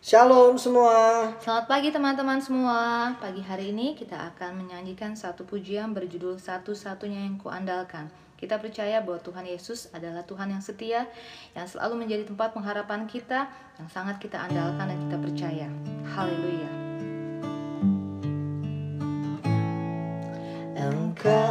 Shalom semua. Selamat pagi teman-teman semua. Pagi hari ini kita akan menyanyikan satu pujian berjudul Satu-satunya yang kuandalkan. Kita percaya bahwa Tuhan Yesus adalah Tuhan yang setia, yang selalu menjadi tempat pengharapan kita, yang sangat kita andalkan dan kita percaya. Haleluya. Engkau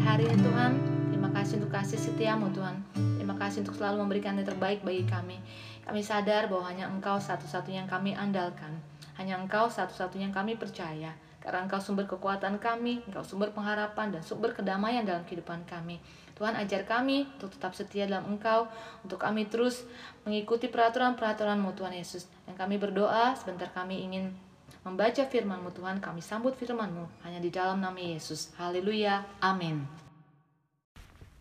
hari ini Tuhan. Terima kasih untuk kasih setiamu Tuhan. Terima kasih untuk selalu memberikan yang terbaik bagi kami. Kami sadar bahwa hanya Engkau satu-satunya yang kami andalkan. Hanya Engkau satu-satunya yang kami percaya. Karena Engkau sumber kekuatan kami Engkau sumber pengharapan dan sumber kedamaian dalam kehidupan kami. Tuhan ajar kami untuk tetap setia dalam Engkau Untuk kami terus mengikuti peraturan-peraturan-Mu Tuhan Yesus. Dan kami berdoa sebentar kami ingin membaca firman-Mu Tuhan, kami sambut firman-Mu hanya di dalam nama Yesus. Haleluya. Amin.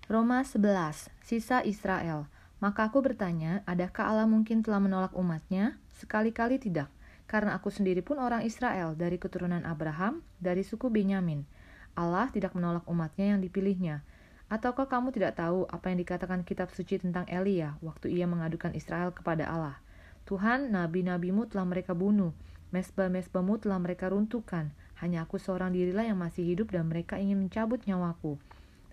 Roma 11. Sisa Israel. Maka aku bertanya, adakah Allah mungkin telah menolak umatnya? Sekali-kali tidak, karena aku sendiri pun orang Israel dari keturunan Abraham, dari suku Benyamin. Allah tidak menolak umatnya yang dipilihnya. Ataukah kamu tidak tahu apa yang dikatakan kitab suci tentang Elia waktu ia mengadukan Israel kepada Allah? Tuhan, nabi-nabimu telah mereka bunuh, mesbah-mesbahmu telah mereka runtuhkan. Hanya aku seorang dirilah yang masih hidup dan mereka ingin mencabut nyawaku.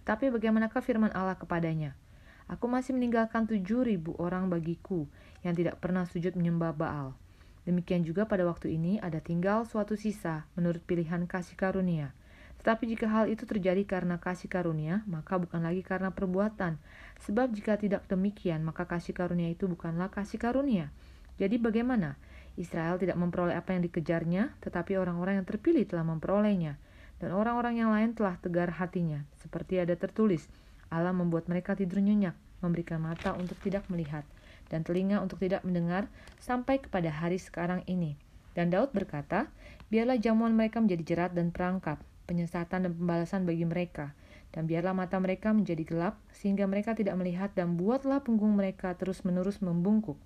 Tetapi bagaimanakah firman Allah kepadanya? Aku masih meninggalkan tujuh ribu orang bagiku yang tidak pernah sujud menyembah Baal. Demikian juga pada waktu ini ada tinggal suatu sisa menurut pilihan kasih karunia. Tetapi jika hal itu terjadi karena kasih karunia, maka bukan lagi karena perbuatan. Sebab jika tidak demikian, maka kasih karunia itu bukanlah kasih karunia. Jadi bagaimana? Israel tidak memperoleh apa yang dikejarnya, tetapi orang-orang yang terpilih telah memperolehnya. Dan orang-orang yang lain telah tegar hatinya, seperti ada tertulis, Allah membuat mereka tidur nyenyak, memberikan mata untuk tidak melihat, dan telinga untuk tidak mendengar, sampai kepada hari sekarang ini. Dan Daud berkata, biarlah jamuan mereka menjadi jerat dan perangkap, penyesatan dan pembalasan bagi mereka, dan biarlah mata mereka menjadi gelap, sehingga mereka tidak melihat, dan buatlah punggung mereka terus-menerus membungkuk.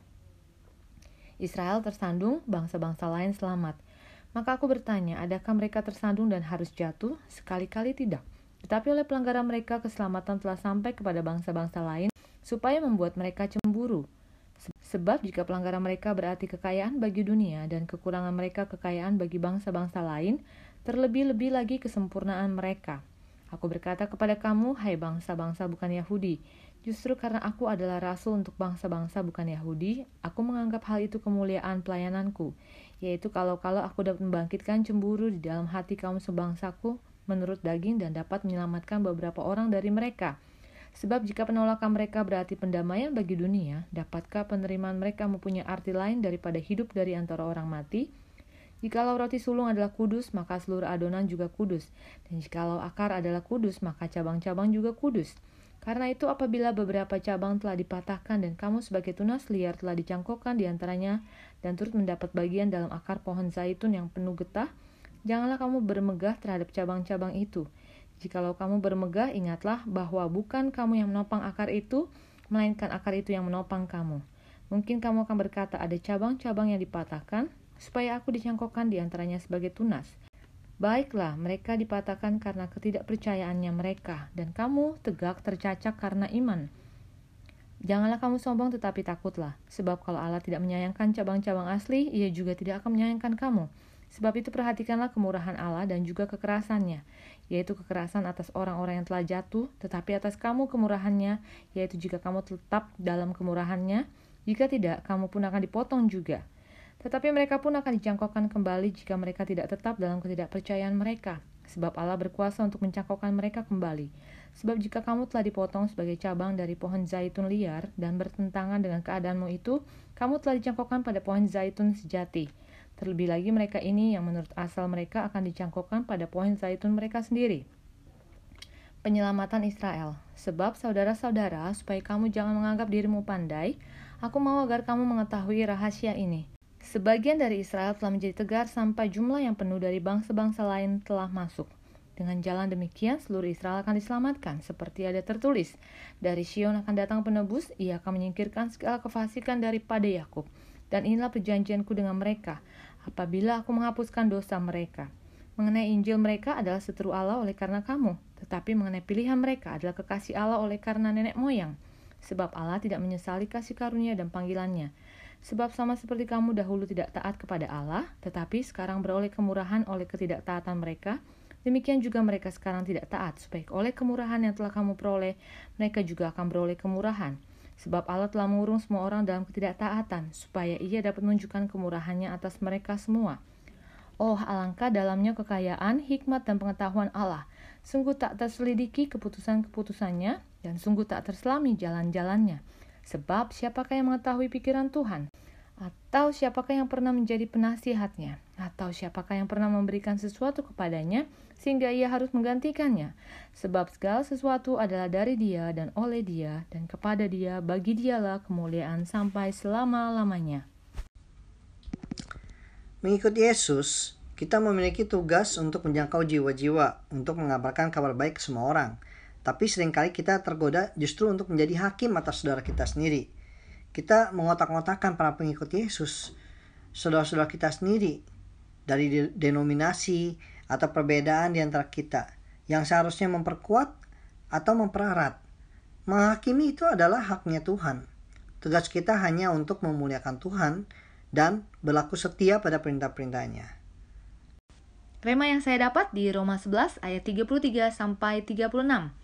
Israel tersandung, bangsa-bangsa lain selamat. Maka aku bertanya, adakah mereka tersandung dan harus jatuh? Sekali-kali tidak. Tetapi oleh pelanggaran mereka, keselamatan telah sampai kepada bangsa-bangsa lain, supaya membuat mereka cemburu. Sebab jika pelanggaran mereka berarti kekayaan bagi dunia dan kekurangan mereka kekayaan bagi bangsa-bangsa lain, terlebih-lebih lagi kesempurnaan mereka. Aku berkata kepada kamu, hai bangsa-bangsa bukan Yahudi, Justru karena aku adalah rasul untuk bangsa-bangsa bukan Yahudi, aku menganggap hal itu kemuliaan pelayananku, yaitu kalau-kalau aku dapat membangkitkan cemburu di dalam hati kaum sebangsaku menurut daging dan dapat menyelamatkan beberapa orang dari mereka. Sebab jika penolakan mereka berarti pendamaian bagi dunia, dapatkah penerimaan mereka mempunyai arti lain daripada hidup dari antara orang mati? Jikalau roti sulung adalah kudus, maka seluruh adonan juga kudus. Dan jikalau akar adalah kudus, maka cabang-cabang juga kudus. Karena itu apabila beberapa cabang telah dipatahkan dan kamu sebagai tunas liar telah dicangkokkan di antaranya dan turut mendapat bagian dalam akar pohon zaitun yang penuh getah, janganlah kamu bermegah terhadap cabang-cabang itu. Jikalau kamu bermegah, ingatlah bahwa bukan kamu yang menopang akar itu, melainkan akar itu yang menopang kamu. Mungkin kamu akan berkata ada cabang-cabang yang dipatahkan, supaya aku dicangkokkan di antaranya sebagai tunas. Baiklah, mereka dipatahkan karena ketidakpercayaannya mereka, dan kamu tegak tercacak karena iman. Janganlah kamu sombong tetapi takutlah, sebab kalau Allah tidak menyayangkan cabang-cabang asli, ia juga tidak akan menyayangkan kamu. Sebab itu perhatikanlah kemurahan Allah dan juga kekerasannya, yaitu kekerasan atas orang-orang yang telah jatuh, tetapi atas kamu kemurahannya, yaitu jika kamu tetap dalam kemurahannya, jika tidak, kamu pun akan dipotong juga.' Tetapi mereka pun akan dicangkokkan kembali jika mereka tidak tetap dalam ketidakpercayaan mereka, sebab Allah berkuasa untuk mencangkokkan mereka kembali. Sebab jika kamu telah dipotong sebagai cabang dari pohon zaitun liar dan bertentangan dengan keadaanmu itu, kamu telah dicangkokkan pada pohon zaitun sejati. Terlebih lagi mereka ini yang menurut asal mereka akan dicangkokkan pada pohon zaitun mereka sendiri. Penyelamatan Israel Sebab saudara-saudara, supaya kamu jangan menganggap dirimu pandai, aku mau agar kamu mengetahui rahasia ini Sebagian dari Israel telah menjadi tegar sampai jumlah yang penuh dari bangsa-bangsa lain telah masuk. Dengan jalan demikian, seluruh Israel akan diselamatkan, seperti ada tertulis. Dari Sion akan datang penebus, ia akan menyingkirkan segala kefasikan daripada Yakub. Dan inilah perjanjianku dengan mereka, apabila aku menghapuskan dosa mereka. Mengenai Injil mereka adalah seteru Allah oleh karena kamu, tetapi mengenai pilihan mereka adalah kekasih Allah oleh karena nenek moyang. Sebab Allah tidak menyesali kasih karunia dan panggilannya Sebab sama seperti kamu dahulu tidak taat kepada Allah, tetapi sekarang beroleh kemurahan oleh ketidaktaatan mereka, demikian juga mereka sekarang tidak taat, supaya oleh kemurahan yang telah kamu peroleh, mereka juga akan beroleh kemurahan. Sebab Allah telah mengurung semua orang dalam ketidaktaatan, supaya ia dapat menunjukkan kemurahannya atas mereka semua. Oh, alangkah dalamnya kekayaan, hikmat, dan pengetahuan Allah. Sungguh tak terselidiki keputusan-keputusannya, dan sungguh tak terselami jalan-jalannya. Sebab siapakah yang mengetahui pikiran Tuhan? Atau siapakah yang pernah menjadi penasihatnya? Atau siapakah yang pernah memberikan sesuatu kepadanya sehingga ia harus menggantikannya? Sebab segala sesuatu adalah dari dia dan oleh dia dan kepada dia bagi dialah kemuliaan sampai selama-lamanya. Mengikuti Yesus, kita memiliki tugas untuk menjangkau jiwa-jiwa, untuk mengabarkan kabar baik ke semua orang – tapi sering kali kita tergoda justru untuk menjadi hakim atas saudara kita sendiri. Kita mengotak-ngotakkan para pengikut Yesus, saudara-saudara kita sendiri, dari denominasi atau perbedaan di antara kita, yang seharusnya memperkuat atau memperarat. Menghakimi itu adalah haknya Tuhan. Tugas kita hanya untuk memuliakan Tuhan dan berlaku setia pada perintah-perintahnya. Rema yang saya dapat di Roma 11 ayat 33 sampai 36.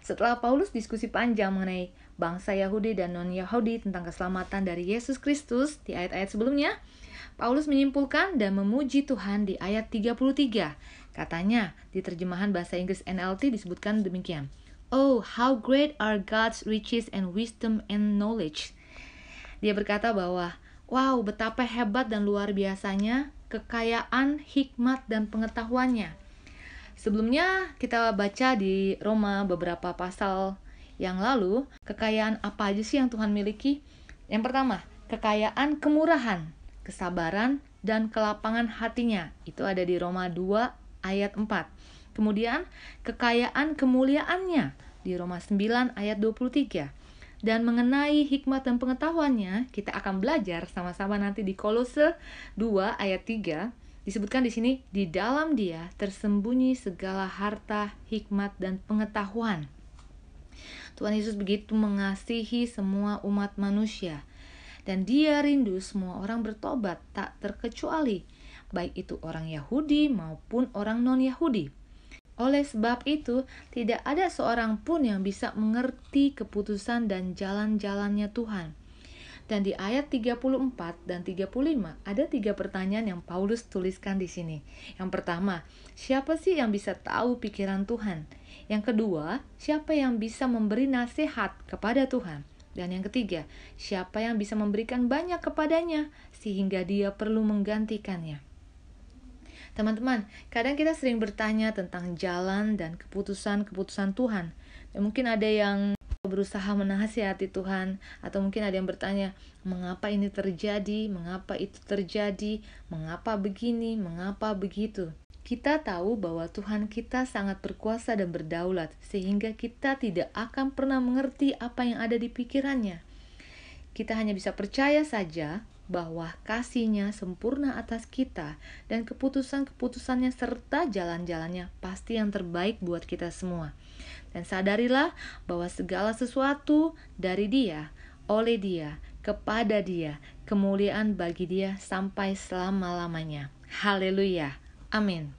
Setelah Paulus diskusi panjang mengenai bangsa Yahudi dan non-Yahudi tentang keselamatan dari Yesus Kristus di ayat-ayat sebelumnya, Paulus menyimpulkan dan memuji Tuhan di ayat 33. Katanya, di terjemahan bahasa Inggris NLT disebutkan demikian. Oh, how great are God's riches and wisdom and knowledge. Dia berkata bahwa Wow, betapa hebat dan luar biasanya kekayaan, hikmat, dan pengetahuannya. Sebelumnya kita baca di Roma beberapa pasal yang lalu, kekayaan apa aja sih yang Tuhan miliki? Yang pertama, kekayaan kemurahan, kesabaran, dan kelapangan hatinya. Itu ada di Roma 2 ayat 4. Kemudian, kekayaan kemuliaannya di Roma 9 ayat 23. Dan mengenai hikmat dan pengetahuannya, kita akan belajar sama-sama nanti di Kolose 2 ayat 3. Disebutkan di sini, di dalam dia tersembunyi segala harta, hikmat, dan pengetahuan. Tuhan Yesus begitu mengasihi semua umat manusia. Dan dia rindu semua orang bertobat, tak terkecuali, baik itu orang Yahudi maupun orang non-Yahudi. Oleh sebab itu, tidak ada seorang pun yang bisa mengerti keputusan dan jalan-jalannya Tuhan. Dan di ayat 34 dan 35 ada tiga pertanyaan yang Paulus tuliskan di sini. Yang pertama, siapa sih yang bisa tahu pikiran Tuhan? Yang kedua, siapa yang bisa memberi nasihat kepada Tuhan? Dan yang ketiga, siapa yang bisa memberikan banyak kepadanya sehingga dia perlu menggantikannya? Teman-teman, kadang kita sering bertanya tentang jalan dan keputusan-keputusan Tuhan. Dan mungkin ada yang berusaha menasihati Tuhan atau mungkin ada yang bertanya mengapa ini terjadi, mengapa itu terjadi, mengapa begini, mengapa begitu. Kita tahu bahwa Tuhan kita sangat berkuasa dan berdaulat sehingga kita tidak akan pernah mengerti apa yang ada di pikirannya. Kita hanya bisa percaya saja bahwa kasihnya sempurna atas kita dan keputusan-keputusannya serta jalan-jalannya pasti yang terbaik buat kita semua. Dan sadarilah bahwa segala sesuatu dari dia, oleh dia, kepada dia, kemuliaan bagi dia sampai selama-lamanya. Haleluya. Amin.